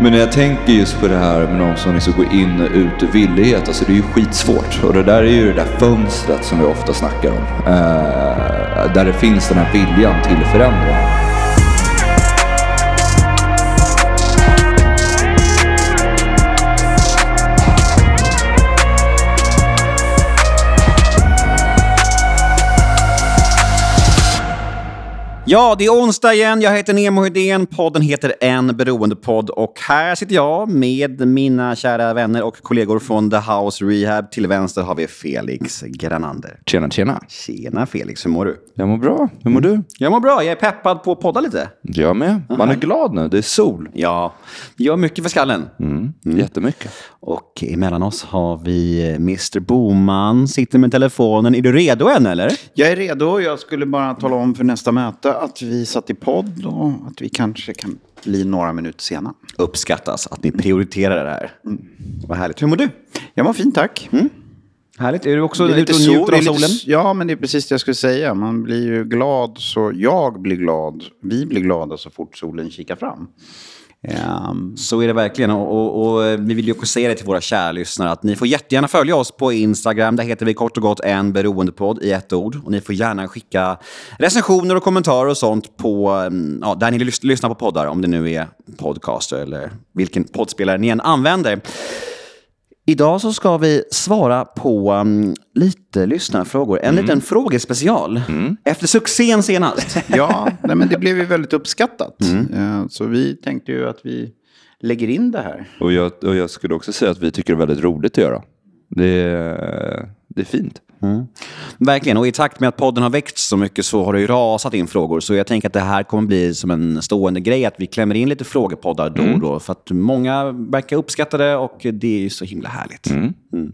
Men när jag tänker just på det här med någon som liksom går in och ut ur villighet, alltså det är ju skitsvårt. Och det där är ju det där fönstret som vi ofta snackar om. Eh, där det finns den här viljan till förändring. Ja, det är onsdag igen. Jag heter Nemo Hedén. Podden heter En beroendepodd. Och här sitter jag med mina kära vänner och kollegor från The House Rehab. Till vänster har vi Felix Granander. Tjena, tjena. Tjena Felix, hur mår du? Jag mår bra. Hur mår du? Jag mår bra. Jag är peppad på att podda lite. Jag med. Man är glad nu. Det är sol. Ja, det gör mycket för skallen. Mm. Jättemycket. Och emellan oss har vi Mr Boman. Sitter med telefonen. Är du redo än eller? Jag är redo. Jag skulle bara tala om för nästa möte att vi satt i podd och att vi kanske kan bli några minuter sena. Uppskattas att ni prioriterar det här. Vad härligt. Hur mår du? Jag mår fint, tack. Härligt. Är du också ute och njuter av solen? Ja, men det är precis det jag skulle säga. Man blir ju glad, så jag blir glad. Vi blir glada så fort solen kikar fram. Um, Så är det verkligen. Och, och, och eh, vi vill ju också säga det till våra kära lyssnare att ni får jättegärna följa oss på Instagram. Där heter vi kort och gott en beroendepodd i ett ord. Och ni får gärna skicka recensioner och kommentarer och sånt på mm, ja, där ni lyssnar på poddar. Om det nu är podcaster eller vilken poddspelare ni än använder. Idag så ska vi svara på um, lite lyssnarfrågor. En liten frågespecial. Efter succén senast. ja, nej, men det blev ju väldigt uppskattat. Ehm, så vi tänkte ju att vi lägger in det här. Och jag, och jag skulle också säga att vi tycker det är väldigt roligt att göra. Det är, det är fint. Verkligen, och i takt med att podden har växt så mycket så har det ju rasat in frågor. Så jag tänker att det här kommer bli som en stående grej, att vi klämmer in lite frågepoddar då och då. För att många verkar uppskatta det och det är ju så himla härligt.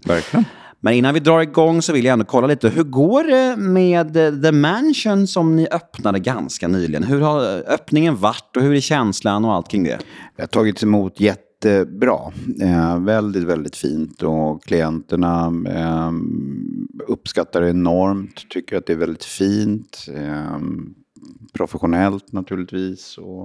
Verkligen. Men innan vi drar igång så vill jag ändå kolla lite, hur går det med The Mansion som ni öppnade ganska nyligen? Hur har öppningen varit och hur är känslan och allt kring det? Det har tagits emot jättebra. Eh, väldigt, väldigt fint. Och klienterna eh, uppskattar det enormt. Tycker att det är väldigt fint. Eh, professionellt naturligtvis. Och,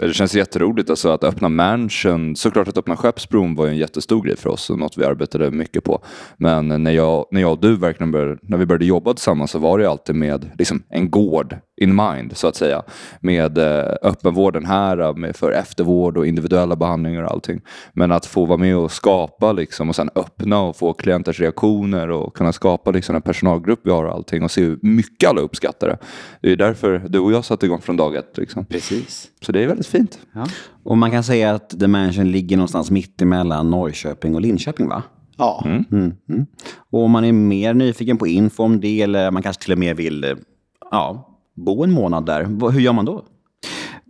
eh, Det känns jätteroligt alltså att öppna mansion. Såklart att öppna Skeppsbron var en jättestor grej för oss och något vi arbetade mycket på. Men när jag, när jag och du verkligen började, när vi började jobba tillsammans så var det alltid med liksom, en gård in mind så att säga. Med eh, öppenvården här, med för eftervård och individuella behandlingar och allting. Men att få vara med och skapa liksom, och sen öppna och få klienters reaktioner och kunna skapa liksom, en personalgrupp vi har och allting och se hur mycket alla uppskattar det. Det är därför du och jag satte igång från dag ett. Liksom. precis. Så det är väldigt fint. Och man kan säga att The Mansion ligger någonstans mitt emellan Norrköping och Linköping, va? Ja, Mm, mm. Och om man är mer nyfiken på info om det eller man kanske till och med vill eh, ja, bo en månad där, hur gör man då?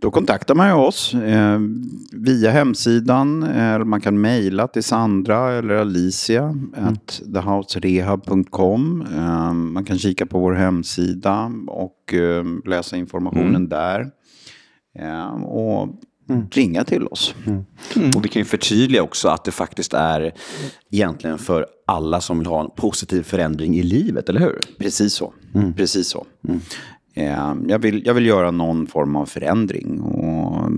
då kontaktar man ju oss eh, via hemsidan. Eh, man kan mejla till Sandra eller Alicia. At thehouserehab.com. Eh, man kan kika på vår hemsida och eh, läsa informationen där. Eh, och ringa till oss. Och vi kan ju förtydliga också att det faktiskt är egentligen för alla som vill ha en positiv förändring i livet, eller hur? Precis så. Precis så. Eh, jag, vill, jag vill göra någon form av förändring. Och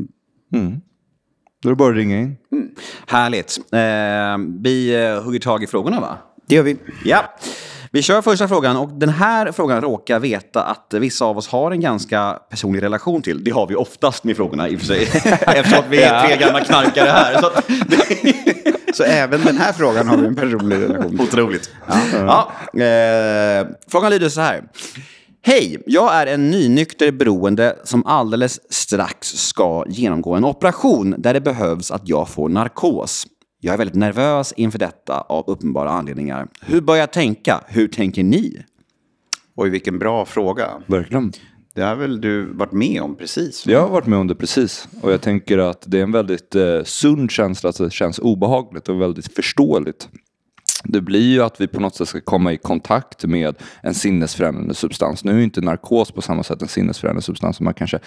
Då är det bara att ringa in. Härligt. Eh, vi eh, hugger tag i frågorna, va? det gör vi. Ja. Vi kör första frågan och den här frågan råkar veta att vissa av oss har en ganska personlig relation till. Det har vi oftast med frågorna i och för sig. Eftersom att vi är tre gamla knarkare här. Så att Så även den här frågan har vi en personlig relation till. Otroligt. Ja. eh, frågan lyder så här. Hej, jag är en nynykter beroende som alldeles strax ska genomgå en operation där det behövs att jag får narkos. Jag är väldigt nervös inför detta av uppenbara anledningar. Hur bör jag tänka? Hur tänker ni? Oj, vilken bra fråga. Verkligen. Det har väl du varit med om precis? Jag har varit med om det precis. Och jag tänker att det är en väldigt eh, sund känsla att det känns obehagligt och väldigt förståeligt. Det blir ju att vi på något sätt ska komma i kontakt med en sinnesförändrande substans. Nu är ju inte narkos på samma sätt en sinnesförändrande substans som man kanske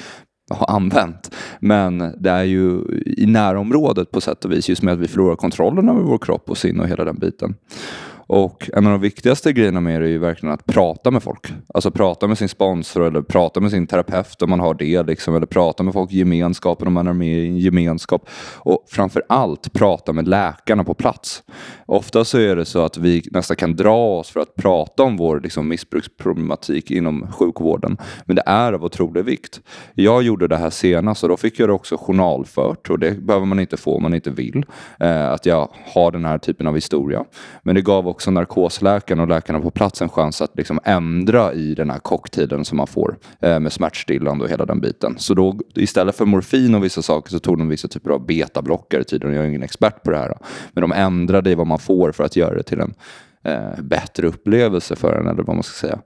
har använt. Men det är ju i närområdet på sätt och vis, just med att vi förlorar kontrollen över vår kropp och sinne och hela den biten. Och en av de viktigaste grejerna med det är ju verkligen att prata med folk. Alltså prata med sin sponsor eller prata med sin terapeut om man har det. Liksom, eller prata med folk i gemenskapen om man är med i en gemenskap. Och framför allt prata med läkarna på plats. Ofta så är det så att vi nästan kan dra oss för att prata om vår liksom, missbruksproblematik inom sjukvården. Men det är av otrolig vikt. Jag gjorde det här senast och då fick jag det också journalfört och det behöver man inte få om man inte vill. Eh, att jag har den här typen av historia. Men det gav också narkosläkaren och läkarna på plats en chans att liksom ändra i den här kocktiden som man får eh, med smärtstillande och hela den biten. Så då istället för morfin och vissa saker så tog de vissa typer av betablockare tydligen. Jag är ingen expert på det här. Men de ändrade i vad man får för att göra det till en eh, bättre upplevelse för en eller vad man ska säga.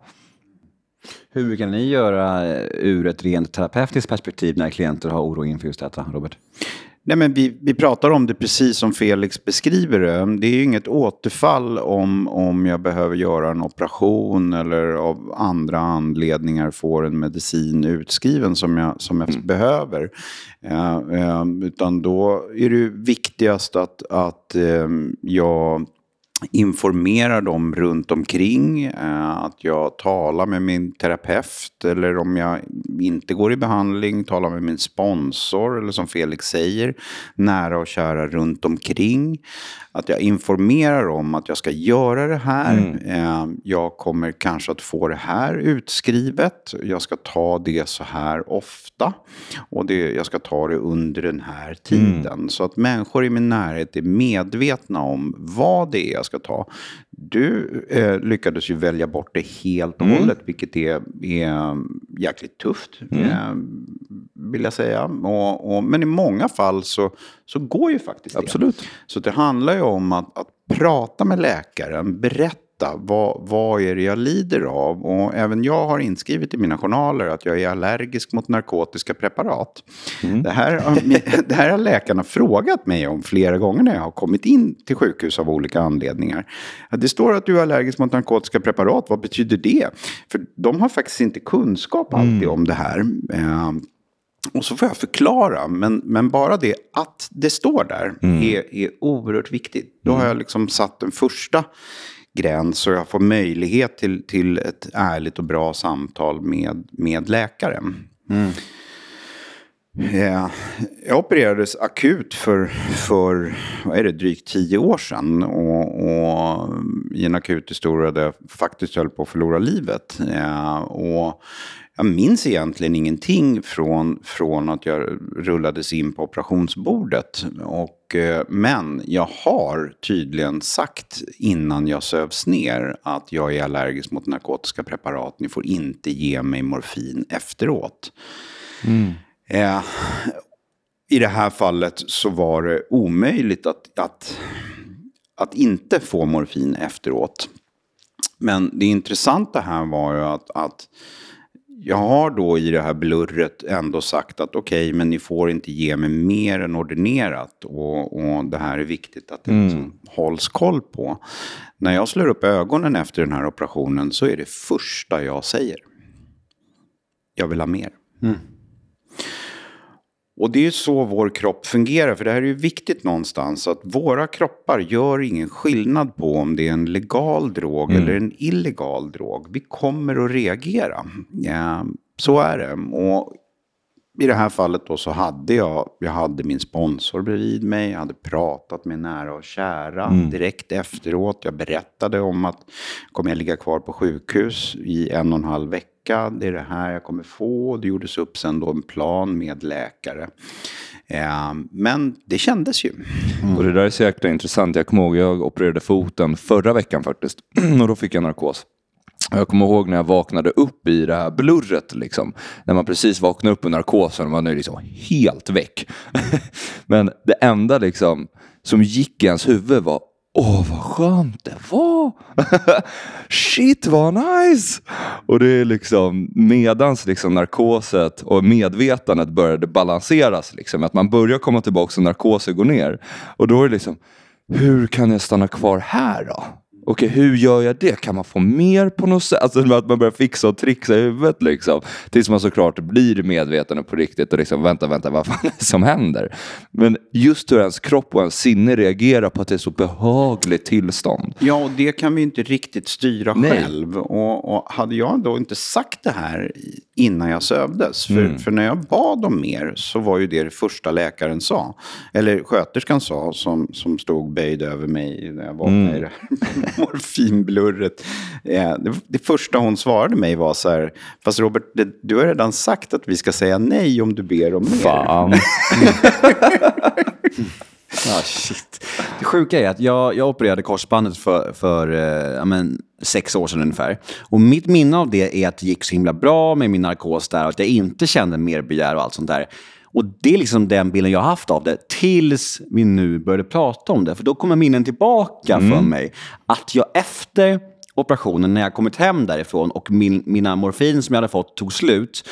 Hur brukar ni göra eh, ur ett rent terapeutiskt perspektiv när klienter har oro inför just detta, Robert? Nej, men vi, vi pratar om det precis som Felix beskriver det. Det är ju inget återfall om, om jag behöver göra en operation eller av andra anledningar får en medicin utskriven som jag, som jag mm. behöver. Eh, eh, utan då är det viktigast att, att eh, jag informerar dem runt omkring, eh, att jag talar med min terapeut eller om jag inte går i behandling, talar med min sponsor eller som Felix säger, nära och kära runt omkring. Att jag informerar om att jag ska göra det här. Mm. Eh, jag kommer kanske att få det här utskrivet. Jag ska ta det så här ofta. Och det, jag ska ta det under den här tiden. Mm. Så att människor i min närhet är medvetna om vad det är ska ta. Du eh, lyckades ju välja bort det helt och mm. hållet, vilket är, är jäkligt tufft, mm. eh, vill jag säga. Och, och, men i många fall så, så går ju faktiskt det. Absolut. Så det handlar ju om att, att prata med läkaren, berätta vad, vad är det jag lider av? Och även jag har inskrivet i mina journaler att jag är allergisk mot narkotiska preparat. Mm. Det, här, det här har läkarna frågat mig om flera gånger när jag har kommit in till sjukhus av olika anledningar. Det står att du är allergisk mot narkotiska preparat, vad betyder det? För de har faktiskt inte kunskap alltid mm. om det här. Ehm, och så får jag förklara, men, men bara det att det står där mm. är, är oerhört viktigt. Då har jag liksom satt den första gräns och jag får möjlighet till, till ett ärligt och bra samtal med, med läkaren. Mm. Ja, jag opererades akut för, för vad är det, drygt tio år sedan. Och, och i en akut historia där jag faktiskt höll på att förlora livet. Ja, och jag minns egentligen ingenting från, från att jag rullades in på operationsbordet. Och, eh, men jag har tydligen sagt innan jag sövs ner att jag är allergisk mot narkotiska preparat. Ni får inte ge mig morfin efteråt. Mm. Eh, I det här fallet så var det omöjligt att, att, att inte få morfin efteråt. Men det intressanta här var ju att, att jag har då i det här blurret ändå sagt att okej, okay, men ni får inte ge mig mer än ordinerat. Och, och det här är viktigt att det mm. liksom hålls koll på. När jag slår upp ögonen efter den här operationen så är det första jag säger. Jag vill ha mer. Mm. Och det är så vår kropp fungerar, för det här är ju viktigt någonstans. Att våra kroppar gör ingen skillnad på om det är en legal drog mm. eller en illegal drog. Vi kommer att reagera. Ja, så är det. Och i det här fallet då så hade jag, jag hade min sponsor bredvid mig, jag hade pratat med nära och kära mm. direkt efteråt. Jag berättade om att kommer jag ligga kvar på sjukhus i en och en halv vecka det är det här jag kommer få. Det gjordes upp sen då en plan med läkare. Eh, men det kändes ju. Mm. Och det där är så jäkla intressant. Jag kommer ihåg, jag opererade foten förra veckan faktiskt. och då fick jag narkos. Jag kommer ihåg när jag vaknade upp i det här blurret, liksom. när man precis vaknade upp ur narkosen och man är liksom helt väck. Men det enda liksom, som gick i ens huvud var Åh, vad skönt det var! Shit, vad nice! Och det är liksom medans liksom narkoset och medvetandet började balanseras, liksom, att man börjar komma tillbaka och narkosen går ner. Och då är det liksom, hur kan jag stanna kvar här då? Okej hur gör jag det? Kan man få mer på något sätt? Alltså att man börjar fixa och trixa i huvudet liksom. Tills man såklart blir medveten och på riktigt och liksom vänta, vänta, vad fan är det som händer? Men just hur ens kropp och ens sinne reagerar på att det är så behagligt tillstånd. Ja, och det kan vi inte riktigt styra Nej. själv. Och, och hade jag då inte sagt det här innan jag sövdes, för, Mm. för när jag bad om mer så var ju det det första läkaren sa, eller sköterskan sa, som, som stod böjd över mig när jag vaknade i det här morfinblurret. Eh, det, det första hon svarade mig var så här, fast Robert, det, du har redan sagt att vi ska säga nej om du ber om mer. Fan. Ah, shit. Det sjuka är att jag, jag opererade korsbandet för, för eh, ja, men, sex år sedan ungefär. Och mitt minne av det är att det gick så himla bra med min narkos där och att jag inte kände mer begär och allt sånt där. Och det är liksom den bilden jag har haft av det tills vi nu började prata om det. För då kommer minnen tillbaka för mig. Att jag efter operationen, när jag kommit hem därifrån och min, mina morfin som jag hade fått tog slut,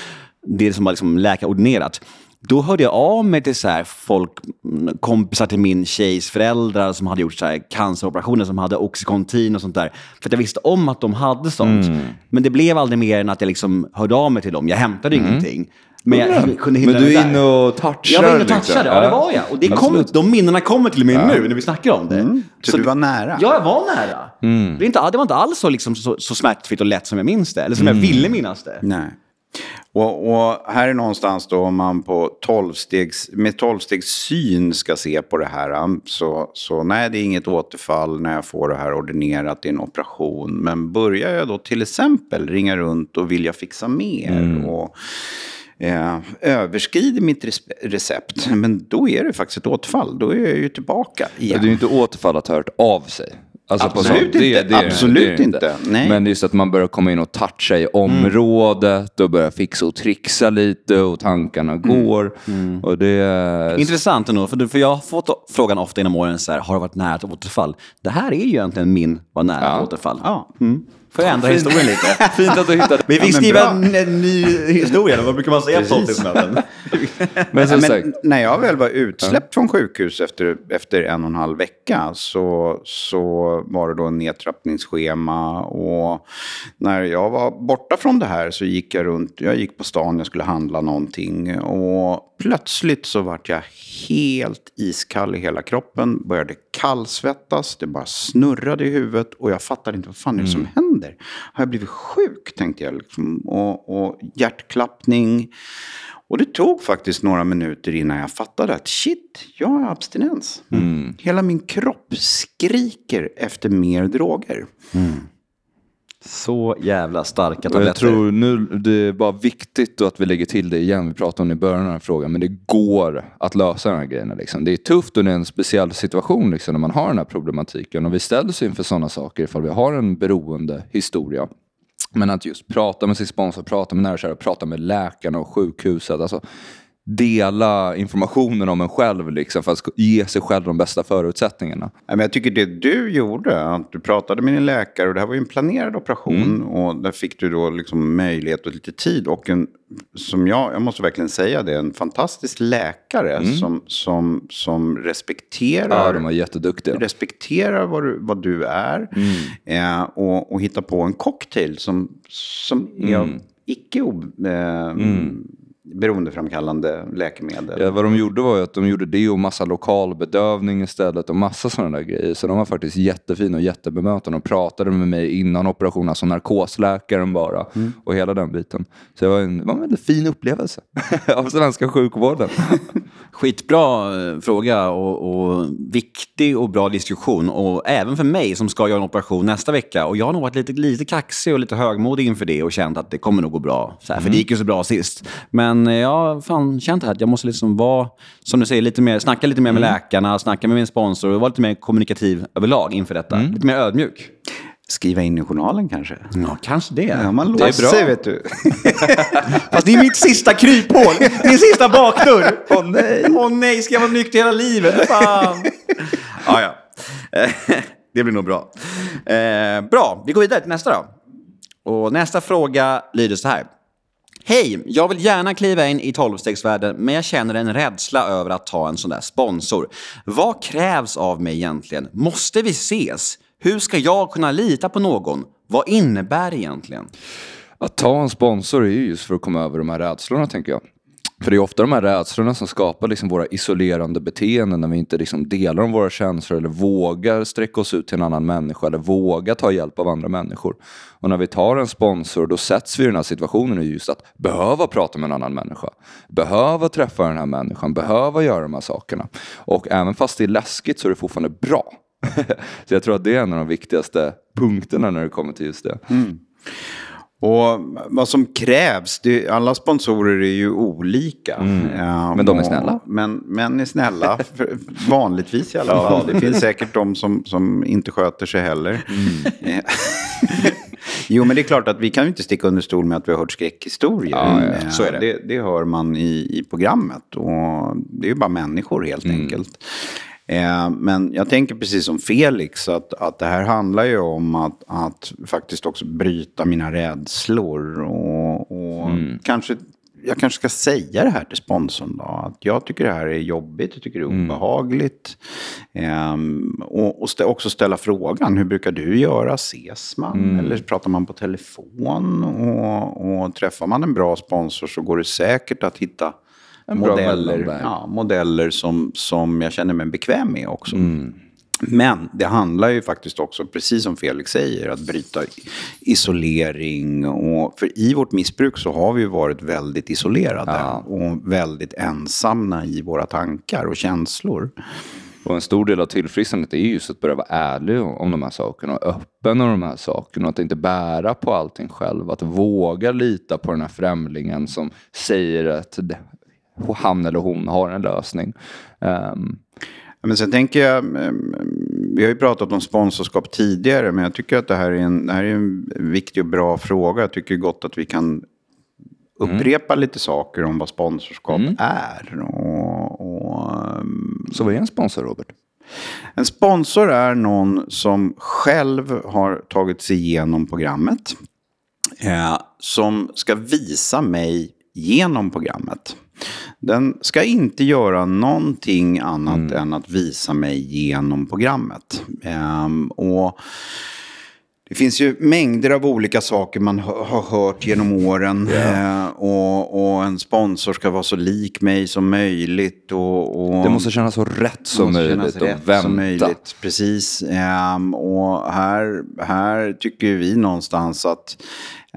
det som var liksom läkarordinerat, då hörde jag av mig till så här folk, mm, kompisar till min tjejs föräldrar som hade gjort så här canceroperationer, som hade Oxycontin och sånt där. För att jag visste om att de hade sånt. Men det blev aldrig mer än att jag liksom hörde av mig till dem. Jag hämtade ingenting. Men jag kunde hitta Men du är inne och touchar. Jag var inne och liksom. touchade, ja det var jag. Och det kom, de minnena kommer till mig nu när vi snackar om det. Så, du var nära? Ja, jag var nära. Det, är inte, det var inte alls så, liksom, så, så smärtfritt och lätt som jag minns det. Eller som jag ville minnas det. Nej. Och, och här är någonstans då om man på 12-stegs, med 12-stegs syn ska se på det här. um, Så, så nej, det är inget återfall när jag får det här ordinerat i en operation. Men börjar jag då till exempel ringa runt och vilja fixa mer och eh, överskrider mitt recept, men då är det faktiskt ett återfall. Då är jag ju tillbaka Det igen. är ju inte återfall att ha hört av sig. Alltså Absolut. Det- inte. det det Absolut ju inte. Nej. Men just att man börjar komma in och toucha i området och börja fixa och trixa lite och tankarna går. Och det. Intressant ändå, för, för jag har fått frågan ofta inom åren, så här, har du varit nära ett återfall? Det här är ju egentligen min var nära Ja. återfall. Ja. Får jag ändra historien lite? Fint att du hittade Vi fick skriva en, en ny historia, eller vad brukar man säga på tolvstegsmöten? Men som sagt, men när jag väl var utsläppt från sjukhus efter, efter en och en halv vecka så, så var det då en nedtrappningsschema. Och när jag var borta från det här så gick jag runt, jag gick på stan, jag skulle handla någonting. Och plötsligt så vart jag helt iskall i hela kroppen, började kallsvettas, det bara snurrade i huvudet och jag fattade inte vad fan är det som händer. Har jag blivit sjuk tänkte jag liksom. Och, och hjärtklappning. Och det tog faktiskt några minuter innan jag fattade att shit, jag har abstinens. Hela min kropp skriker efter mer droger. Så jävla starka och jag tabletter. tror nu, det är bara viktigt att vi lägger till det igen. Vi pratade om det i början av den här frågan. Men det går att lösa de här grejerna. Liksom. Det är tufft och det är en speciell situation liksom, när man har den här problematiken. Och vi ställs inför sådana saker ifall vi har en beroende historia. Men att just prata med sin sponsor, prata med nära och prata med läkarna och sjukhuset. Alltså, dela informationen om en själv liksom, för att ge sig själv de bästa förutsättningarna. Jag tycker det du gjorde, att du pratade med din läkare och det här var ju en planerad operation. Mm. Och där fick du då liksom möjlighet och lite tid. Och en, som jag, jag måste verkligen säga det, en fantastisk läkare som, som, som respekterar Mm. Ja, de var jätteduktiga. respekterar vad du, vad du är Mm. eh, och, och hittar på en cocktail som, som är Mm. icke o, eh, beroendeframkallande läkemedel. Ja, vad de gjorde var ju att de gjorde det och massa lokal bedövning istället och massa sådana där grejer. Så de var faktiskt jättefina och jättebemötande. De pratade med mig innan operationen, alltså narkosläkaren bara. Och hela den biten. Så det var en, det var en väldigt fin upplevelse av svenska sjukvården. Skitbra eh, fråga och, och viktig och bra diskussion. Och även för mig som ska göra en operation nästa vecka. Och jag har nog varit lite, lite kaxig och lite högmodig inför det och känt att det kommer nog gå bra. Så här, För det gick ju så bra sist. Men eh, jag har fan känt att jag måste liksom vara, som du säger, lite mer, snacka lite mer med läkarna, snacka med min sponsor och vara lite mer kommunikativ överlag inför detta. Lite mer ödmjuk. Skriva in i journalen kanske? Ja, kanske det. Ja, man Det är låser bra. sig vet du. Fast det är mitt sista kryphål. Min sista bakdörr. Åh nej. Åh nej, ska jag vara nykter hela livet? Fan. ja, ja. Det blir nog bra. Eh, bra, vi går vidare till nästa då. Och nästa fråga lyder så här. Hej, jag vill gärna kliva in i 12-stegsvärlden men jag känner en rädsla över att ta en sån där sponsor. Vad krävs av mig egentligen? Måste vi ses? Hur ska jag kunna lita på någon? Vad innebär det egentligen? Att ta en sponsor är ju just för att komma över de här rädslorna tänker jag. För det är ofta de här rädslorna som skapar liksom våra isolerande beteenden när vi inte liksom delar om våra känslor eller vågar sträcka oss ut till en annan människa eller vågar ta hjälp av andra människor. Och när vi tar en sponsor då sätts vi i den här situationen just att behöva prata med en annan människa. Behöva träffa den här människan, behöva göra de här sakerna. Och även fast det är läskigt så är det fortfarande bra. så jag tror att det är en av de viktigaste punkterna när det kommer till just det. Mm. Och vad som krävs, det, alla sponsorer är ju olika. Mm. Ja, men de är snälla. Men, men är snälla, vanligtvis i alla fall. Det finns säkert de som, som inte sköter sig heller. Mm. jo, men det är klart att vi kan ju inte sticka under stol med att vi har hört skräckhistorier. Ja, ja, så är det. det. det. hör man i, i programmet. Och det är ju bara människor helt mm. enkelt. Eh, men jag tänker precis som Felix att, att det här handlar ju om att, att faktiskt också bryta mina rädslor. Och, och mm. kanske, jag kanske ska säga det här till sponsorn då. Att jag tycker det här är jobbigt, jag tycker det är mm. obehagligt. Mm. Eh, och, och stä, också ställa frågan, hur brukar du göra? Ses man? Mm. Eller pratar man på telefon? Och, och träffar man en bra sponsor så går det säkert att hitta modeller, ja, modeller som, som jag känner mig bekväm med också. Mm. Men det handlar ju faktiskt också, precis som Felix säger, att bryta isolering. Och, för i vårt missbruk så har vi ju varit väldigt isolerade ja. och väldigt ensamma i våra tankar och känslor. Och en stor del av tillfrisknandet är just att börja vara ärlig om de här sakerna och öppen om de här sakerna. Och att inte bära på allting själv. Att våga lita på den här främlingen som säger att han eller hon har en lösning. Um, men sen tänker jag, vi har ju pratat om sponsorskap tidigare, men jag tycker att det här är en, det här är en viktig och bra fråga. Jag tycker gott att vi kan upprepa mm. lite saker om vad sponsorskap mm. är. Och, och, ehm, Så vad är en sponsor, Robert? En sponsor är någon som själv har tagit sig igenom programmet. Eh, som ska visa mig genom programmet. Den ska inte göra någonting annat mm. än att visa mig genom programmet. Um, och det finns ju mängder av olika saker man har hört genom åren. Yeah. Eh, och, och, en sponsor ska vara så lik mig som möjligt. Och, och det måste kännas så rätt som möjligt och vänta. Som möjligt. Precis. Eh, och här, här tycker vi någonstans att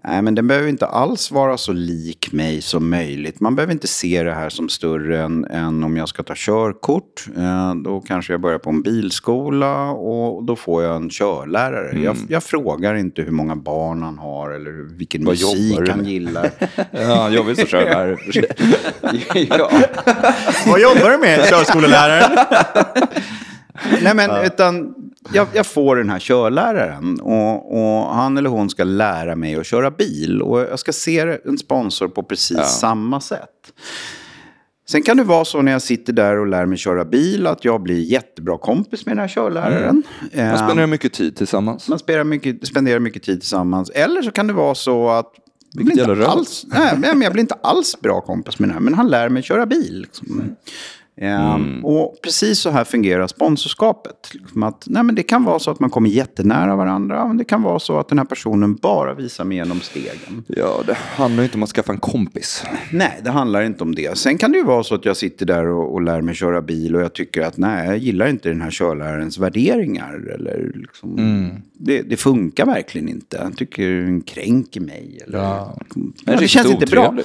Nej, men den behöver inte alls vara så lik mig som möjligt. Man behöver inte se det här som större än, än om jag ska ta körkort. Eh, då kanske jag börjar på en bilskola och då får jag en körlärare. Mm. Jag, jag, frågar inte hur många barn han har eller vilken Vad musik han gillar. ja, jag vill så körlärare. ja. Vad jobbar du med, körskoleläraren? Nej, men utan jag, jag, får den här körläraren och, och, han eller hon ska lära mig att köra bil. Och jag ska se en sponsor på precis ja. samma sätt. Sen kan det vara så när jag sitter där och lär mig köra bil att jag blir jättebra kompis med den här körläraren. Mm. Man spenderar mycket tid tillsammans. Man spenderar mycket, spenderar mycket tid tillsammans. Eller så kan det vara så att jag blir, inte alls, nej, men jag blir inte alls bra kompis med den här, men han lär mig köra bil. Liksom. Mm. Ehm, mm. Och precis så här fungerar sponsorskapet. Liksom att, nej, men det kan vara så att man kommer jättenära varandra. Men det kan vara så att den här personen bara visar mig genom stegen. Ja, det handlar inte om att skaffa en kompis. Nej, det handlar inte om det. Sen kan det ju vara så att jag sitter där och, och lär mig köra bil och jag tycker att nej, jag gillar inte den här körlärarens värderingar. Eller liksom, mm. det, det, funkar verkligen inte. Jag tycker den kränker mig. Eller, ja. Ja, det känns inte bra.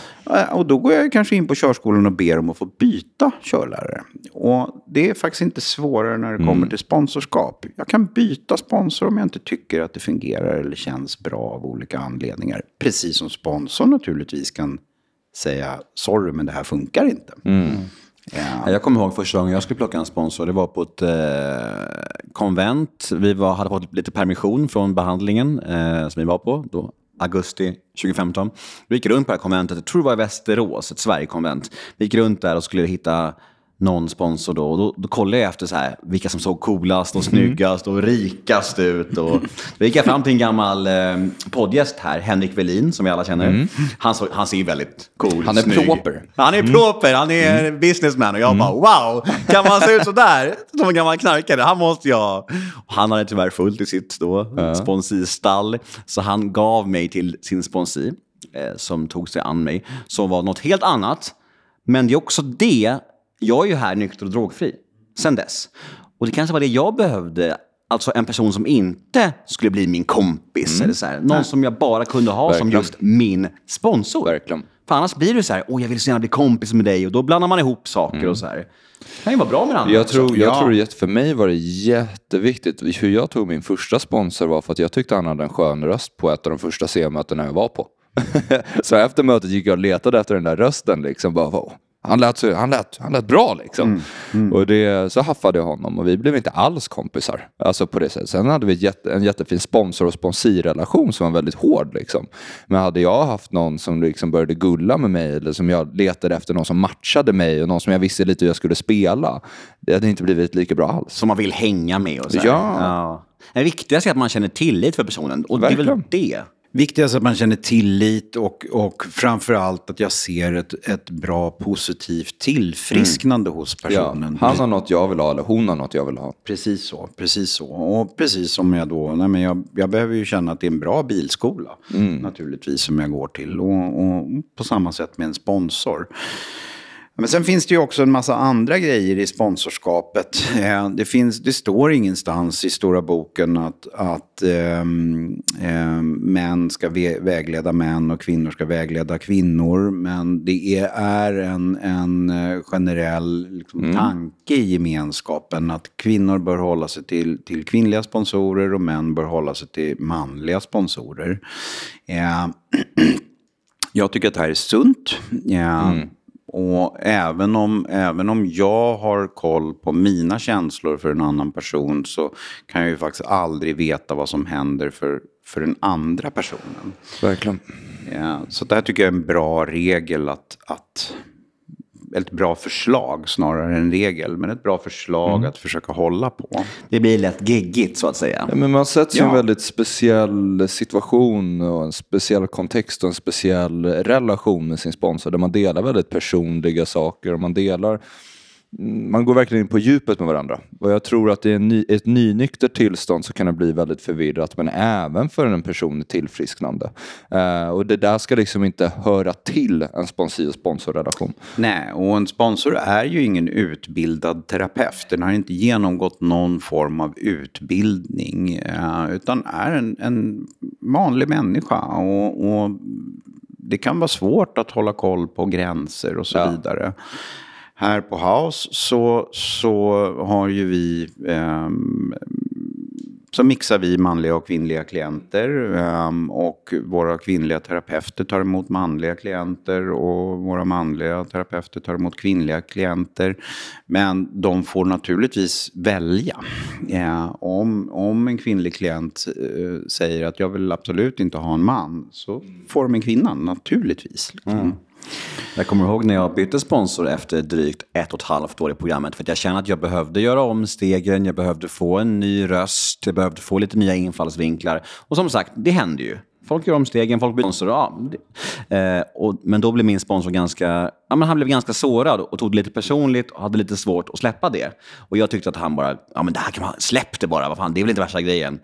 Och då går jag kanske in på körskolan och ber om att få byta körlärare lärare. Och det är faktiskt inte svårare när det kommer mm. till sponsorskap. Jag kan byta sponsor om jag inte tycker att det fungerar eller känns bra av olika anledningar. Precis som sponsorn naturligtvis kan säga sorry men det här funkar inte. Mm. Ja. Jag kommer ihåg första gången jag skulle plocka en sponsor. Det var på ett eh, konvent. Vi var, hade fått lite permission från behandlingen eh, som vi var på. Då, augusti 2015. Vi gick runt på det här konventet, jag tror det var i Västerås, ett Sverigekonvent. Vi gick runt där och skulle hitta någon sponsor då. Och då, då kollade jag efter så här, vilka som såg coolast och snyggast och rikast ut. Och då gick jag fram till en gammal eh, poddgäst här, Henrik Velin, som vi alla känner. Han, så, han ser ju väldigt cool, Han är snygg. proper. Han är proper, han är businessman. Och jag bara, wow, kan man se ut sådär? Som en gammal knarkare, han måste jag. Och han hade tyvärr fullt i sitt då, sponsistall. Så han gav mig till sin sponsi, eh, som tog sig an mig, som var något helt annat. Men det är också det, jag är ju här nykter och drogfri sen dess. Och det kanske var det jag behövde, alltså en person som inte skulle bli min kompis. Eller så här. Någon som jag bara kunde ha som Verkligen. just min sponsor. Verkligen. För annars blir det så här, åh jag vill så gärna bli kompis med dig och då blandar man ihop saker och så här. Det kan ju vara bra med andra Jag tror, jag Ja. tror att för mig var det jätteviktigt. Hur jag tog min första sponsor var för att jag tyckte han hade en skön röst på ett av de första C-mötena jag var på. så efter mötet gick jag och letade efter den där rösten. Liksom, bara, "Wow, han, lät, så- han, lät, han lät bra liksom. Och det, så haffade jag honom och vi blev inte alls kompisar. Alltså på det sättet. Sen hade vi jätte, en jättefin sponsor och sponsirrelation som var väldigt hård. Liksom. Men hade jag haft någon som liksom började gulla med mig eller som jag letade efter någon som matchade mig och någon som jag visste lite hur jag skulle spela. Det hade inte blivit lika bra alls. Som man vill hänga med och så här. Ja. Det viktigaste är att man känner tillit för personen. Och det är väl Verkligen. det. Viktigast är att man känner tillit och, och framför allt att jag ser ett, ett bra positivt tillfrisknande hos Ja, personen. han har något jag vill ha eller hon har något jag vill ha. Precis så, precis så. Och precis som jag då, nej men jag, jag behöver ju känna att det är en bra bilskola. Naturligtvis som jag går till. Och, och på samma sätt med en sponsor. Men sen finns det ju också en massa andra grejer i sponsorskapet. Eh, Det, finns, det står ingenstans i stora boken att, att ehm, ehm, män ska vä- vägleda män och kvinnor ska vägleda kvinnor. Men det är, är en, en eh, generell liksom, tanke i gemenskapen att kvinnor bör hålla sig till, till kvinnliga sponsorer och män bör hålla sig till manliga sponsorer. Eh, jag tycker att det här är sunt. Ja. Och även om, även om jag har koll på mina känslor för en annan person så kan jag ju faktiskt aldrig veta vad som händer för, för den andra personen. Verkligen. Ja, så det här tycker jag är en bra regel att, att ett bra förslag snarare än regel, men ett bra förslag att försöka hålla på. Det blir lätt geggigt så att säga. Ja, men man sätts i en Ja. väldigt speciell situation och en speciell kontext och en speciell relation med sin sponsor där man delar väldigt personliga saker och man delar man går verkligen in på djupet med varandra. Och jag tror att i ny, ett nynyktert tillstånd så kan det bli väldigt förvirrat, men även för en person är tillfrisknande. Eh, och det där ska liksom inte höra till en sponsor sponsorrelation. Nej, och en sponsor är ju ingen utbildad terapeut. Den har inte genomgått någon form av utbildning. eh, Utan är en, en vanlig människa. Och, och det kan vara svårt att hålla koll på gränser och så Ja. vidare. Här på House så, så har ju vi eh, så mixar vi manliga och kvinnliga klienter ehm, och våra kvinnliga terapeuter tar emot manliga klienter och våra manliga terapeuter tar emot kvinnliga klienter. Men de får naturligtvis välja. Eh, om, om en kvinnlig klient eh, säger att jag vill absolut inte ha en man så får de en kvinna naturligtvis. liksom. Mm. Jag kommer ihåg när jag bytte sponsor efter drygt ett och ett halvt år i programmet. För att jag kände att jag behövde göra om stegen, jag behövde få en ny röst, jag behövde få lite nya infallsvinklar. Och som sagt, det händer ju. Folk gör om stegen, folk byter sponsor. Ja, det, eh, och, men då blev min sponsor ganska, ja, men han blev ganska sårad och tog det lite personligt och hade lite svårt att släppa det. Och jag tyckte att han bara, ja men det här kan man, släpp det bara, vad fan, det är väl inte värsta grejen.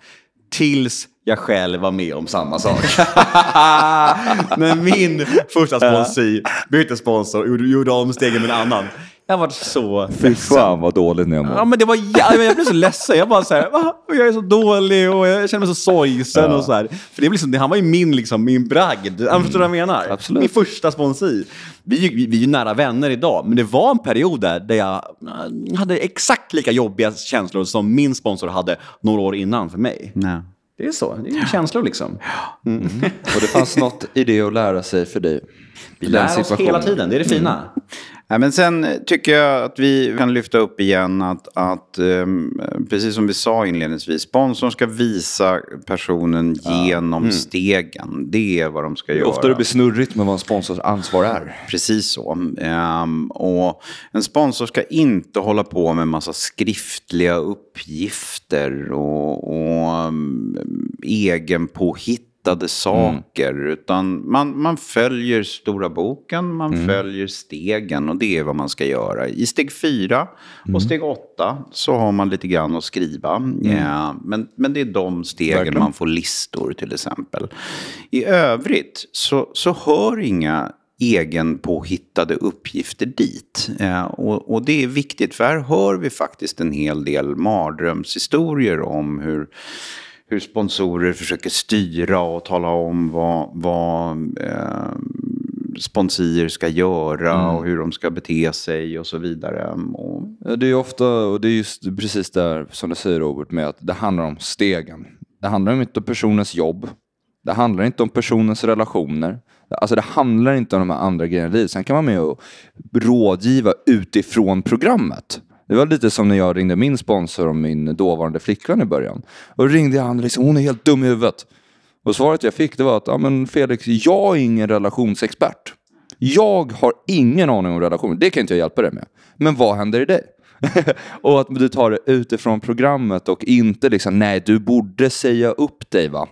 Tills jag själv var med om samma sak. När min första sponsor bytte sponsor och gjorde, om stegen med en annan. Jag var så Fy ledsen. fan vad dåligt ni mår. Ja, men det var jä- jag blev så ledsen. Jag bara så här, "Va? jag är så dålig och jag känner mig så sorgsen och så här. För det var liksom, han var ju min, liksom, min bragd. Mm. Förstår du vad jag menar? Absolut. Min första sponsor. Vi, vi, vi är ju nära vänner idag, men det var en period där, där jag eh, hade exakt lika jobbiga känslor som min sponsor hade några år innan för mig. Nej. Det är så, det är ju känslor liksom. Och det fanns något i det att lära sig för dig. Vi lär oss hela tiden, det är det fina. Nej, men sen tycker jag att vi kan lyfta upp igen att, att um, precis som vi sa inledningsvis, sponsorn ska visa personen genom Mm. stegen. Det är vad de ska göra. Ofta det blir snurrigt med vad en sponsors ansvar är. Precis så. Ehm, och en sponsor ska inte hålla på med massa skriftliga uppgifter och, och um, egenpåhittade saker. Utan man, man följer stora boken, man följer stegen och det är vad man ska göra. I steg fyra och steg åtta så har man lite grann att skriva. Ja, men, men det är de stegen Verkligen. man får listor till exempel. I övrigt så, så hör inga egenpåhittade uppgifter dit. Eh, och, och det är viktigt, för här hör vi faktiskt en hel del mardrömshistorier om hur, hur sponsorer försöker styra och tala om vad, vad eh, sponsorer ska göra och hur de ska bete sig och så vidare. Och, Det är ofta, och det är just precis där som du säger Robert, med att det handlar om stegen. Det handlar inte om personens jobb. Det handlar inte om personens relationer. Alltså det handlar inte om de här andra grejerna i livet. Sen kan man med och rådgiva utifrån programmet. Det var lite som när jag ringde min sponsor om min dåvarande flickvän i början. Och då ringde jag han och liksom, hon är helt dum i huvudet. Och svaret jag fick det var att, ja men Felix, jag är ingen relationsexpert. Jag har ingen aning om relationer, det kan inte jag hjälpa dig med. Men vad händer i dig? och att du tar det utifrån programmet och inte liksom, nej du borde säga upp dig va.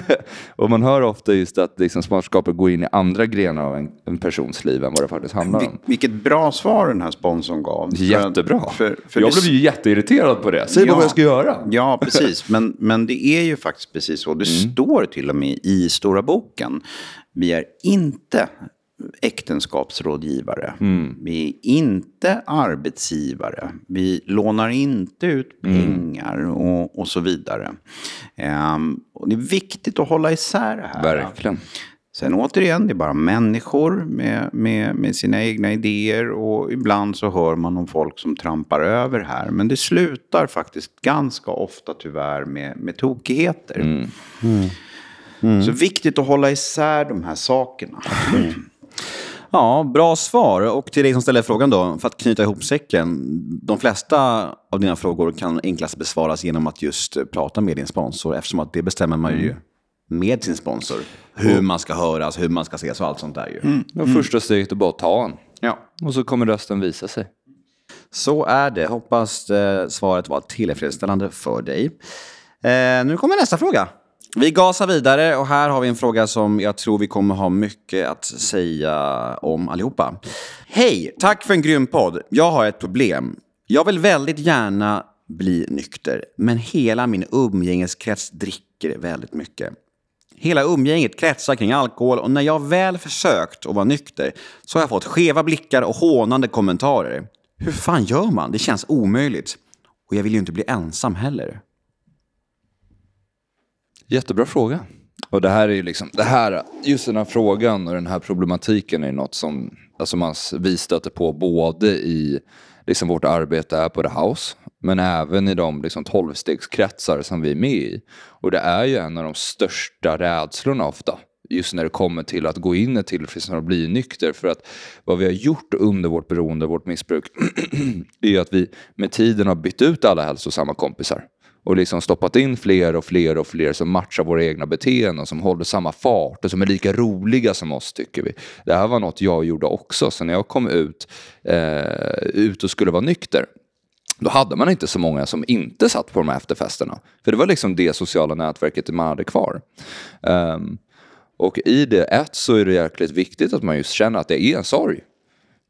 och man hör ofta just att liksom, smartskapet går in i andra grenar av en, en persons liv än vad det faktiskt handlar om. vilket bra svar den här sponsorn gav. För- Jättebra. För, för jag det- blev ju jätteirriterad på det. Säg bara Ja. vad jag ska göra. Ja, precis. Men, men det är ju faktiskt precis så. Det Mm. står till och med i Stora boken. Vi är inte äktenskapsrådgivare. Mm. Vi är inte arbetsgivare. Vi lånar inte ut Mm. pengar och, och så vidare. Ehm, och det är viktigt att hålla isär det här. Verkligen. Sen återigen, det är bara människor med, med, med sina egna idéer och ibland så hör man om folk som trampar över här. Men det slutar faktiskt ganska ofta tyvärr med, med tokigheter. Så viktigt att hålla isär de här sakerna. Ja, bra svar. Och till dig som ställer frågan då, för att knyta ihop säcken. De flesta av dina frågor kan enklast besvaras genom att just prata med din sponsor, eftersom att det bestämmer man ju med sin sponsor. Hur man ska höras, hur man ska ses och allt sånt där ju. Och första steget är bara att ta en. Ja. Och så kommer rösten visa sig. Så är det. Hoppas eh, svaret var tillfredsställande för dig. Eh, nu kommer nästa fråga. Vi gasar vidare och här har vi en fråga som jag tror vi kommer ha mycket att säga om allihopa. Hej! Tack för en grym podd. Jag har ett problem. Jag vill väldigt gärna bli nykter, men hela min umgängeskrets dricker väldigt mycket. Hela umgänget kretsar kring alkohol och när jag väl försökt att vara nykter så har jag fått skeva blickar och hånande kommentarer. Hur fan gör man? Det känns omöjligt. Och jag vill ju inte bli ensam heller. Jättebra fråga. Och det här är ju liksom, det här, just den här frågan och den här problematiken är något som alltså man, vi stöter på både i liksom vårt arbete här på The House, men även i de liksom tolvstegskretsar som vi är med i. Och det är ju en av de största rädslorna ofta. Just när det kommer till att gå in i tillfrisknande och bli nykter. För att vad vi har gjort under vårt beroende, vårt missbruk, är ju att vi med tiden har bytt ut alla hälsosamma kompisar och liksom stoppat in fler och fler och fler som matchar våra egna beteenden, som håller samma fart och som är lika roliga som oss tycker vi. Det här var något jag gjorde också, så när jag kom ut, eh, ut och skulle vara nykter, då hade man inte så många som inte satt på de här efterfesterna. För det var liksom det sociala nätverket man hade kvar. Um, och i det, ett, så är det jäkligt viktigt att man just känner att det är en sorg.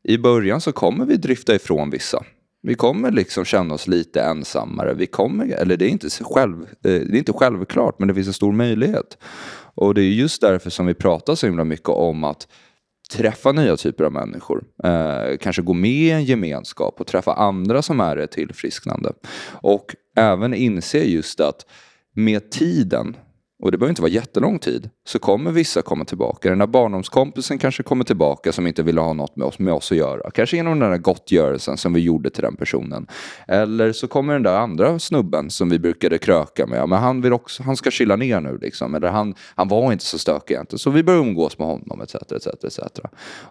I början så kommer vi drifta ifrån vissa. Vi kommer liksom känna oss lite ensammare. Vi kommer, eller det är, inte själv, eh, det är inte självklart, men det finns en stor möjlighet. Och det är just därför som vi pratar så himla mycket om att träffa nya typer av människor. Eh, kanske gå med i en gemenskap och träffa andra som är ett tillfrisknande. Och även inse just att med tiden och det behöver inte vara jättelång tid, så kommer vissa komma tillbaka. Den där barndomskompisen kanske kommer tillbaka som inte vill ha något med oss, med oss att göra. Kanske genom den där gottgörelsen som vi gjorde till den personen. Eller så kommer den där andra snubben som vi brukade kröka med. Men han, vill också, han ska chilla ner nu liksom. Eller han, han var inte så stökig egentligen. Så vi börjar umgås med honom etc. etc, etc.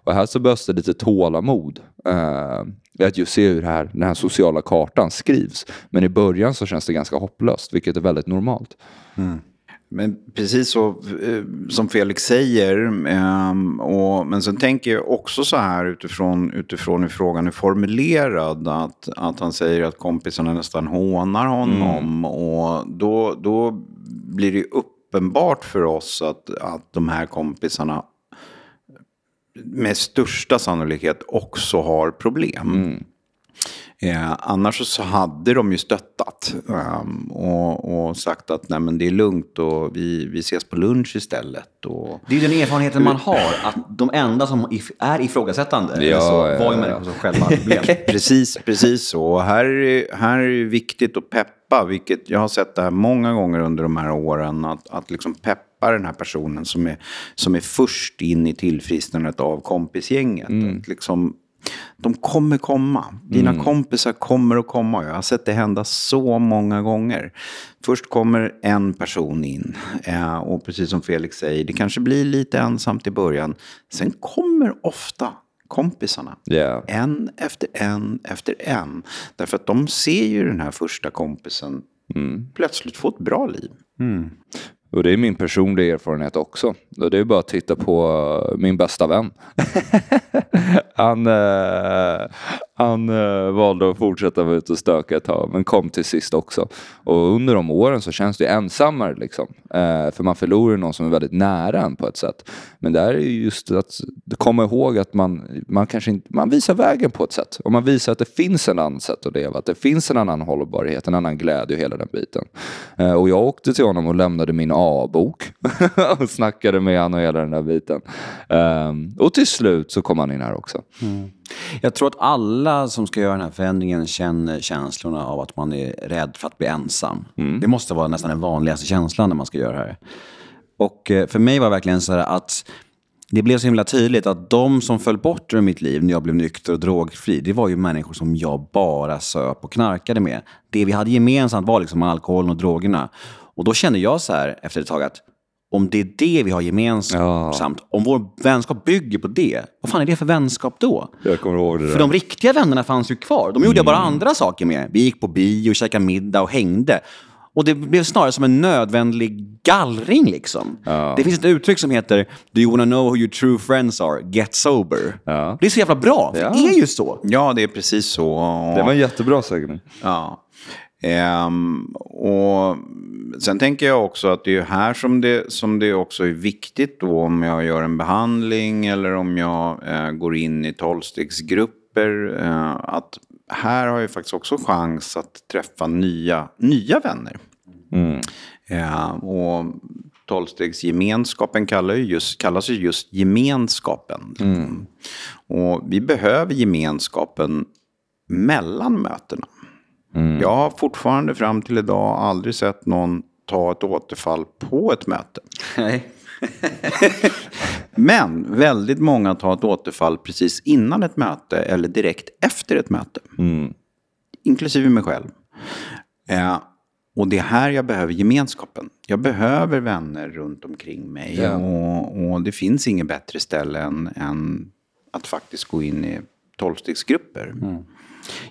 Och här så behövs det lite tålamod. Uh, att just se hur här, den här sociala kartan skrivs. Men i början så känns det ganska hopplöst, vilket är väldigt normalt. Mm. Men precis så eh, som Felix säger, eh, och, men sen tänker jag också så här utifrån, utifrån hur frågan är formulerad, att, att han säger att kompisarna nästan hånar honom. Mm. Och då, då blir det uppenbart för oss att, att de här kompisarna med största sannolikhet också har problem. Mm. Eh, annars så hade de ju stöttat um, och, och, sagt att Nej, men det är lugnt och vi, vi ses på lunch istället. Och... Det är ju den erfarenheten man har, att de enda som är ifrågasättande ja, så, var ju människor som själva problem. precis, precis så. Och här, är, här är det viktigt att peppa, vilket jag har sett det här många gånger under de här åren, att, att liksom peppa den här personen som är, som är först in i tillfrisknandet av kompisgänget. Mm. Att liksom de kommer komma. Dina mm. kompisar kommer att komma. Jag har sett det hända så många gånger. Först kommer en person in. Eh, och precis som Felix säger, det kanske blir lite ensamt i början. Sen kommer ofta kompisarna. Yeah. En efter en efter en. Därför att de ser ju den här första kompisen mm. plötsligt få ett bra liv. Mm. Och det är min personliga erfarenhet också. Och det är bara att titta på eh, min bästa vän. han eh, han eh, valde att fortsätta vara ute och stöka ett tag, men kom till sist också. Och under de åren så känns det ensammare liksom. Eh, för man förlorar någon som är väldigt nära en på ett sätt. Men det är just att komma ihåg att man, man kanske inte, man visar vägen på ett sätt. Och man visar att det finns en annan sätt att leva, att det finns en annan hållbarhet, en annan glädje och hela den biten. Eh, och jag åkte till honom och lämnade min A-bok och snackade med honom och hela den där biten. Ehm, och till slut så kom han in här också. Mm. Jag tror att alla som ska göra den här förändringen känner känslorna av att man är rädd för att bli ensam. Mm. Det måste vara nästan den vanligaste känslan när man ska göra det här. Och eh, för mig var det verkligen så att det blev så himla tydligt att de som föll bort ur mitt liv när jag blev nykter och drogfri, det var ju människor som jag bara söp och knarkade med. Det vi hade gemensamt var liksom alkoholen och drogerna. Och då kände jag så här efter ett tag att om det är det vi har gemensamt, ja. om vår vänskap bygger på det, vad fan är det för vänskap då? Jag kommer ihåg det För de riktiga vännerna fanns ju kvar. De gjorde mm. jag bara andra saker med. Vi gick på bio, käkade middag och hängde. Och det blev snarare som en nödvändig gallring liksom. Ja. Det finns ett uttryck som heter Do you wanna know who your true friends are? Get sober. Ja. Det är så jävla bra, för det är ju så. Ja, det är precis så. Det var en jättebra sägning. Ja. Um, och sen tänker jag också att det är här som det, som det också är viktigt då om jag gör en behandling eller om jag uh, går in i tolvstegsgrupper. Uh, att här har jag faktiskt också chans att träffa nya, nya vänner. Mm. Uh, och tolvstegsgemenskapen kallar just, kallas ju just gemenskapen. Mm. Och vi behöver gemenskapen mellan mötena. Mm. Jag har fortfarande fram till idag aldrig sett någon ta ett återfall på ett möte. Nej. Men väldigt många tar ett återfall precis innan ett möte eller direkt efter ett möte. Mm. Inklusive mig själv. Eh, och det är här jag behöver gemenskapen. Jag behöver vänner runt omkring mig. Ja. Och, och, det finns inget bättre ställe än, än att faktiskt gå in i tolvstegsgrupper. Mm.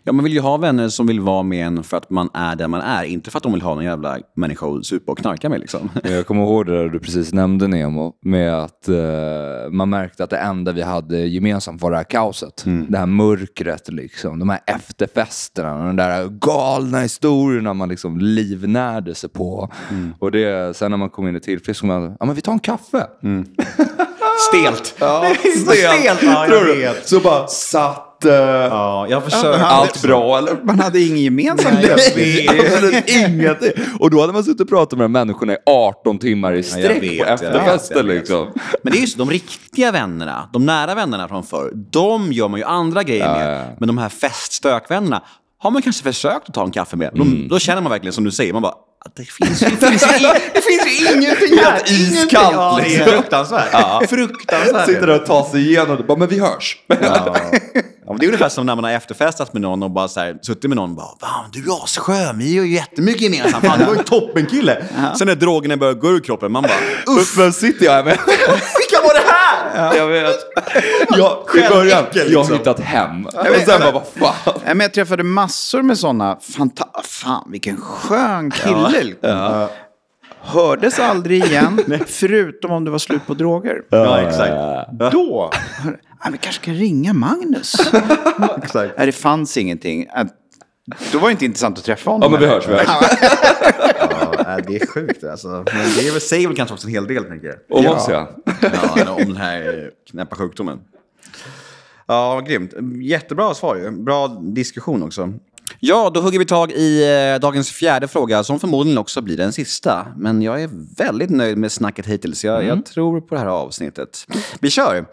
Ja, man vill ju ha vänner som vill vara med en för att man är där man är, inte för att de vill ha någon jävla människa att supa och knarka med. Liksom. Jag kommer ihåg det där du precis nämnde Nemo, med att uh, man märkte att det enda vi hade gemensamt var det här kaoset. Mm. Det här mörkret, liksom. de här efterfesterna, de där galna historierna man liksom livnärde sig på. Mm. Och det, sen när man kom in i tillfriskning, man, ja men vi tar en kaffe. Mm. Stelt. Ja, stelt. stelt. Ja, jag vet. Så bara satt Ja, jag försökte. Allt bra eller? Man hade ingen gemensamt. Nej, absolut ingenting. Och då hade man suttit och pratat med de människorna i 18 timmar i sträck ja, på efterfesten. Liksom. Men det är just de riktiga vännerna, de nära vännerna från förr, de gör man ju andra grejer ja, med. Men de här feststökvännerna har man kanske försökt att ta en kaffe med. Mm. Då, då känner man verkligen som du säger, man bara det finns, det finns, ju, det finns ju ingenting här. Helt iskallt, Ja, det är liksom. fruktansvärt. Fruktansvärt. Sitter där och tar sig igenom det. Bara, men vi hörs. Ja. Ja, men det är ungefär som när man har efterfestat med någon och bara så här, suttit med någon och bara Fan, du är asskön, vi gör ju jättemycket gemensamt. Fan, du var ju toppenkille. Sen när drogerna börjar gå ur kroppen, man bara Uff, Men sitter jag här med? vilka var det här? Jag vet. Jag, I början, Själväckel, jag har liksom. hittat hem. Och vet- sen bara, vad fan. Men jag träffade massor med sådana. Fanta- Fan, vilken skön kille. Hördes aldrig igen, förutom om det var slut på droger. Ja, exakt. Då, ja, vi kanske ska ringa Magnus. exakt. Nej, det fanns ingenting. Då var det inte intressant att träffa honom. Ja, men vi hörs. Vi hörs. Ja, det är sjukt alltså. Men det är väl, säger väl kanske också en hel del, tänker jag. Och oss ja. Ja, om den här knäppa sjukdomen. Ja, grymt. Jättebra svar ju. Bra diskussion också. Ja, då hugger vi tag i eh, dagens fjärde fråga som förmodligen också blir den sista. Men jag är väldigt nöjd med snacket hittills. Jag, jag tror på det här avsnittet. Vi kör!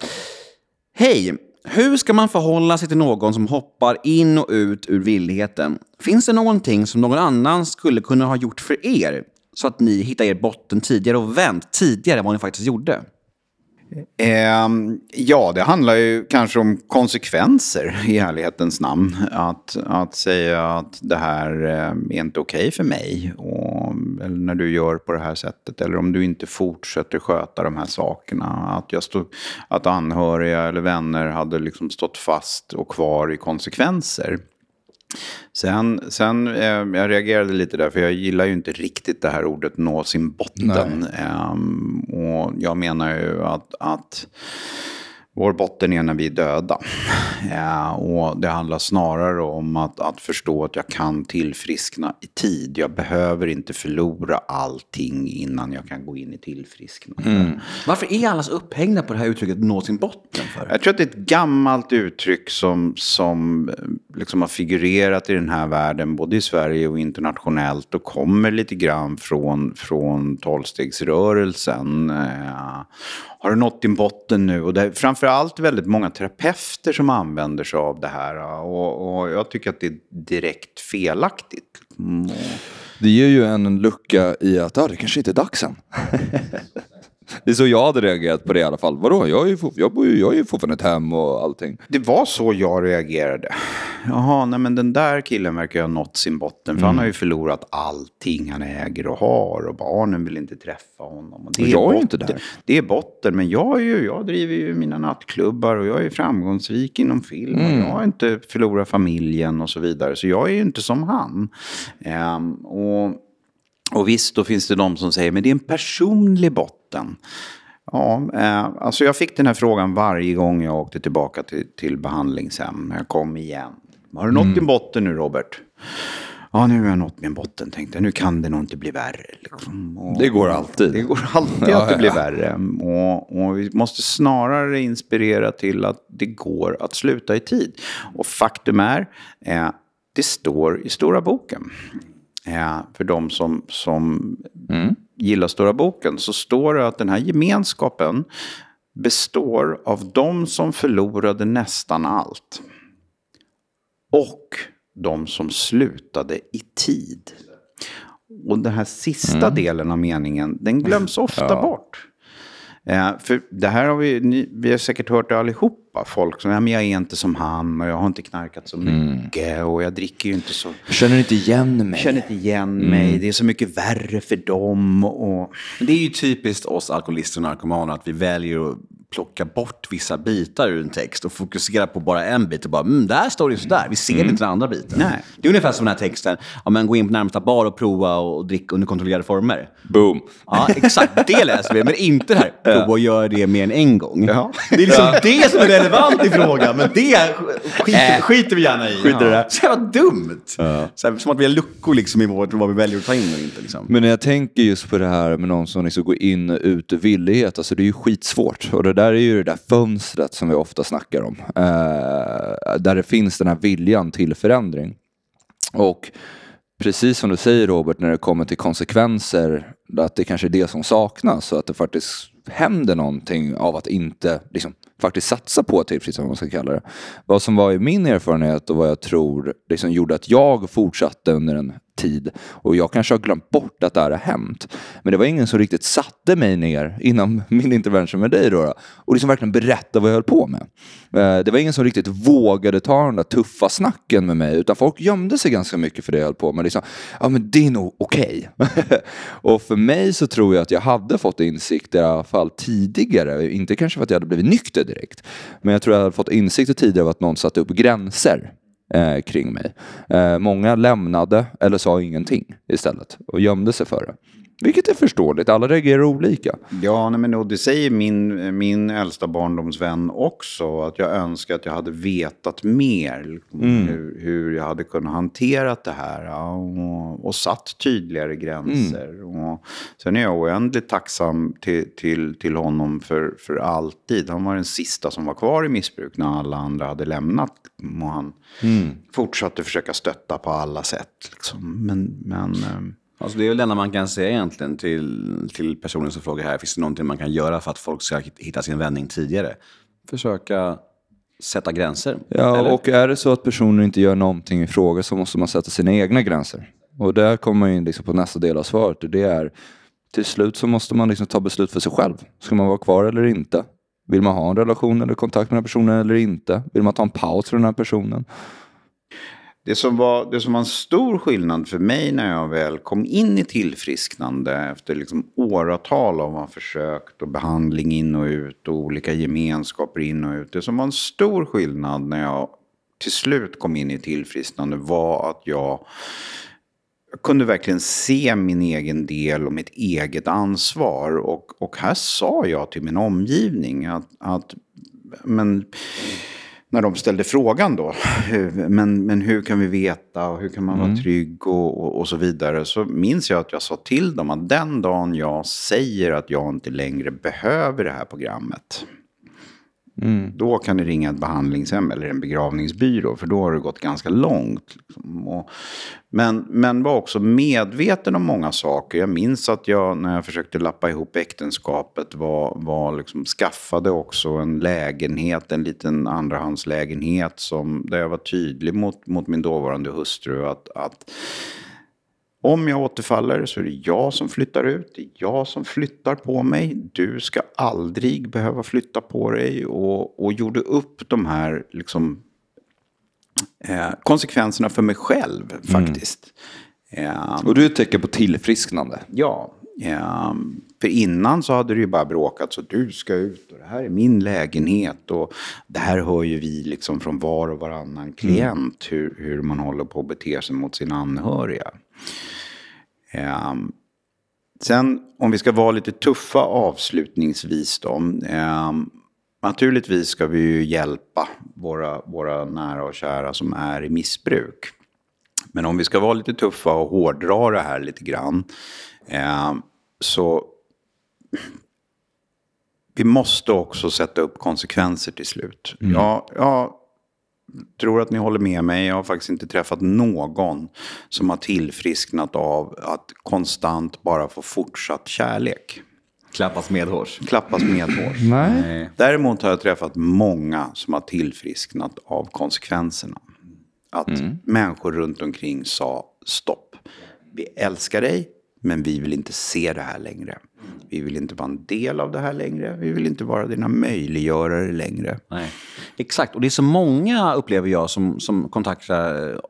Hej! Hur ska man förhålla sig till någon som hoppar in och ut ur villigheten? Finns det någonting som någon annan skulle kunna ha gjort för er? Så att ni hittar er botten tidigare och vänt tidigare än vad ni faktiskt gjorde? Ehm, ja, det handlar ju kanske om konsekvenser i ärlighetens namn. Att, att säga att det här eh, är inte okej för mig. Och, eller när du gör på det här sättet. Eller om du inte fortsätter sköta de här sakerna. Att, jag stod, att anhöriga eller vänner hade liksom stått fast och kvar i konsekvenser. Sen, sen eh, jag reagerade lite där, för jag gillar ju inte riktigt det här ordet nå sin botten. Ehm, och jag menar ju att, att vår botten är när vi är döda. Ja, och det handlar snarare om att, att förstå att jag kan tillfriskna i tid. Jag behöver inte förlora allting innan jag kan gå in i tillfrisknande. Varför är alla så upphängda på det här uttrycket nå sin botten för? Jag tror att det är ett gammalt uttryck som, som eh, liksom har figurerat i den här världen, både i Sverige och internationellt, och kommer lite grann från, från tolvstegsrörelsen. Eh, har du nått din botten nu? Och det är framförallt väldigt många terapeuter som använder sig av det här. Eh, och, och jag tycker att det är direkt felaktigt. Mm, Det ger ju en lucka i att ah, det kanske inte är dags än. det är så jag hade reagerat på det i alla fall. Vadå, jag, är ju, jag, bor ju, jag är ju fortfarande ett hem och allting. Det var så jag reagerade. Jaha, nej men den där killen verkar ha nått sin botten. För han har ju förlorat allting han äger och har. Och barnen vill inte träffa honom. Och det Och jag är botten. inte där. Det är botten. Men jag, är ju, jag driver ju mina nattklubbar och jag är framgångsrik inom film. Och jag har inte förlorat familjen och så vidare. Så jag är ju inte som han. Ehm, och, och visst, då finns det de som säger men det är en personlig botten. Ja, eh, alltså jag fick den här frågan varje gång jag åkte tillbaka till, till behandlingshem. Jag kom igen. Har du nått din botten nu Robert? Ja, nu har jag nått min botten tänkte jag. Nu kan det nog inte bli värre. Liksom. Och, Det går alltid. Det går alltid Ja, att det ja, blir värre. Och, och vi måste snarare inspirera till att det går att sluta i tid. Och faktum är, eh, det står i Stora boken. Eh, för de som, som gillar Stora boken så står det att den här gemenskapen består av de som förlorade nästan allt. Och de som slutade i tid. Och den här sista delen av meningen, den glöms ofta bort. Eh, för det här har vi, ni, vi har säkert hört det allihopa. Folk som, ja, men jag är inte som han och jag har inte knarkat så mycket och jag dricker ju inte så... Jag känner inte igen Jag mig. känner inte igen mig, det är så mycket värre för dem. Och... Det är ju typiskt oss alkoholister och narkomaner att vi väljer att plocka bort vissa bitar ur en text och fokusera på bara en bit och bara, mm, där står det sådär. Vi ser inte den andra biten. Nej. Det är ungefär som den här texten, ja, men gå in på närmsta bar och prova och dricka under kontrollerade former. Boom. Ja, exakt. Det läser vi, men inte det här, prova och göra det mer än en gång. Ja. Det är liksom det som är relevant i frågan, men det skiter, skiter vi gärna i. Skiter det. Så jävla dumt. Så här, som att vi har luckor liksom i vårt, vad vi väljer att ta in och inte. Liksom. Men när jag tänker just på det här med någon som liksom går in och ut ur villighet, alltså det är ju skitsvårt. Och det där är ju det där fönstret som vi ofta snackar om. Eh, där det finns den här viljan till förändring. Och precis som du säger Robert, när det kommer till konsekvenser, att det kanske är det som saknas och att det faktiskt händer någonting av att inte liksom, faktiskt satsa på tillfrisknande, vad man ska kalla det. Vad som var i min erfarenhet och vad jag tror liksom, gjorde att jag fortsatte under en tid. Och jag kanske har glömt bort att det här har hänt. Men det var ingen som riktigt satte mig ner innan min intervention med dig då, då och liksom verkligen berättade vad jag höll på med. Eh, det var ingen som riktigt vågade ta den där tuffa snacken med mig, utan folk gömde sig ganska mycket för det jag höll på med. Liksom, ja men det är nog okej. Okay. och för mig så tror jag att jag hade fått insikt i alla fall tidigare, inte kanske för att jag hade blivit nykter direkt, men jag tror jag hade fått insikter tidigare av att någon satte upp gränser eh, kring mig. Eh, många lämnade eller sa ingenting istället och gömde sig för det. Vilket är förståeligt, alla reagerar olika. Ja, nej, men det säger min, min äldsta barndomsvän också. Att jag önskar att jag hade vetat mer. Liksom, mm. Hur, hur jag hade kunnat hantera det här. Och, och satt tydligare gränser. Mm. Och, sen är jag oändligt tacksam till, till, till honom för, för alltid. Han var den sista som var kvar i missbruk när alla andra hade lämnat. Och han mm. fortsatte försöka stötta på alla sätt. Liksom. Men... men ehm, Alltså det är väl det enda man kan säga egentligen till, till personen som frågar här. Finns det någonting man kan göra för att folk ska hitta sin vändning tidigare? Försöka sätta gränser. Ja, eller? och är det så att personen inte gör någonting i fråga så måste man sätta sina egna gränser. Och där kommer man in liksom på nästa del av svaret. Och det är till slut så måste man liksom ta beslut för sig själv. Ska man vara kvar eller inte? Vill man ha en relation eller kontakt med den här personen eller inte? Vill man ta en paus för den här personen? Det som, var, det som var en stor skillnad för mig när jag väl kom in i tillfrisknande efter liksom åratal av att försökt och behandling in och ut och olika gemenskaper in och ut. Det som var en stor skillnad när jag till slut kom in i tillfrisknande var att jag jag kunde verkligen se min egen del och mitt eget ansvar. Och, och här sa jag till min omgivning att, att men när de ställde frågan då, men, men hur kan vi veta? Och hur kan man mm. vara trygg? Och, och, och, så vidare, så minns jag att jag sa till dem att den dagen jag säger att jag inte längre behöver det här programmet, Mm. Då kan du ringa ett behandlingshem eller en begravningsbyrå, för då har det gått ganska långt. Liksom. Och, men, men var också medveten om många saker. Jag minns att jag, när jag försökte lappa ihop äktenskapet, var, var liksom, skaffade också en lägenhet, en liten andrahandslägenhet, som, där jag var tydlig mot, mot min dåvarande hustru att, att om jag återfaller så är det jag som flyttar ut. Det är jag som flyttar på mig. Du ska aldrig behöva flytta på dig. Och, och gjorde upp de här liksom, eh, konsekvenserna för mig själv faktiskt. Mm. Eh, och du är ett tecken på tillfrisknande. Ja. Eh, för innan så hade det ju bara bråkat så du ska ut och det här är min lägenhet. Och det här hör ju vi liksom från var och varannan klient. Mm. Hur, hur man håller på att bete sig mot sina anhöriga. Um, sen om vi ska vara lite tuffa avslutningsvis då. Um, naturligtvis ska vi ju hjälpa våra, våra nära och kära som är i missbruk. Men om vi ska vara lite tuffa och hårdra det här lite grann. Eh, så vi måste också sätta upp konsekvenser till slut. Mm. Ja, ja, tror att ni håller med mig. Jag har faktiskt inte träffat någon som har tillfrisknat av att konstant bara få fortsatt kärlek. Klappas medhårs. Klappas medhårs. Nej. Däremot har jag träffat många som har tillfrisknat av konsekvenserna. Att mm. människor runt omkring sa stopp. Vi älskar dig, men vi vill inte se det här längre. Vi vill inte vara en del av det här längre. Vi vill inte vara dina möjliggörare längre. Nej. Exakt, och det är så många, upplever jag, som, som kontaktar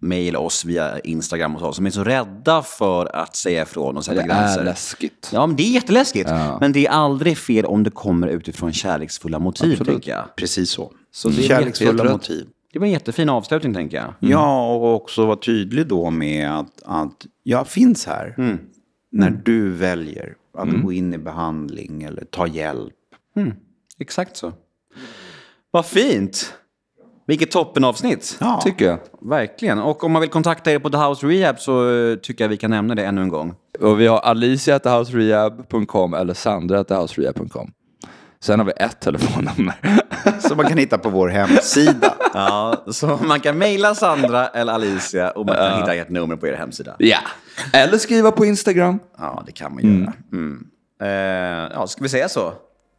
mig eller oss via Instagram och så, som är så rädda för att säga ifrån och sätta gränser. Det är läskigt. Ja, men det är jätteläskigt. Ja. Men det är aldrig fel om det kommer utifrån kärleksfulla motiv, Absolut. tänker jag. Precis så. så det kärleksfulla motiv. Det var en jättefin avslutning, tänker jag. Mm. Ja, och också vara tydlig då med att, att jag finns här. Mm. När mm. du väljer att mm. gå in i behandling eller ta hjälp. Mm. Exakt så. Vad fint! Vilket toppenavsnitt, ja. tycker jag. Verkligen. Och om man vill kontakta er på The House Rehab så eh, tycker jag vi kan nämna det ännu en gång. Och vi har alicia.thehouserehab.com eller sandra.thehouserehab.com. Sen har vi ett telefonnummer. Som man kan hitta på vår hemsida. ja, så man kan mejla Sandra eller Alicia och man kan hitta ett nummer på er hemsida. Ja, eller skriva på Instagram. Ja, det kan man göra. Mm. Mm. Uh, ja, ska vi säga så?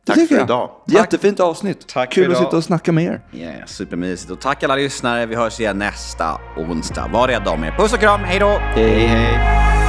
Tack för jag. idag. Jättefint avsnitt. Tack Kul att sitta och snacka med er. Yeah, supermysigt. Och tack alla lyssnare. Vi hörs igen nästa onsdag. Var rädda om er. Puss och kram. Hej då! Hej, hej.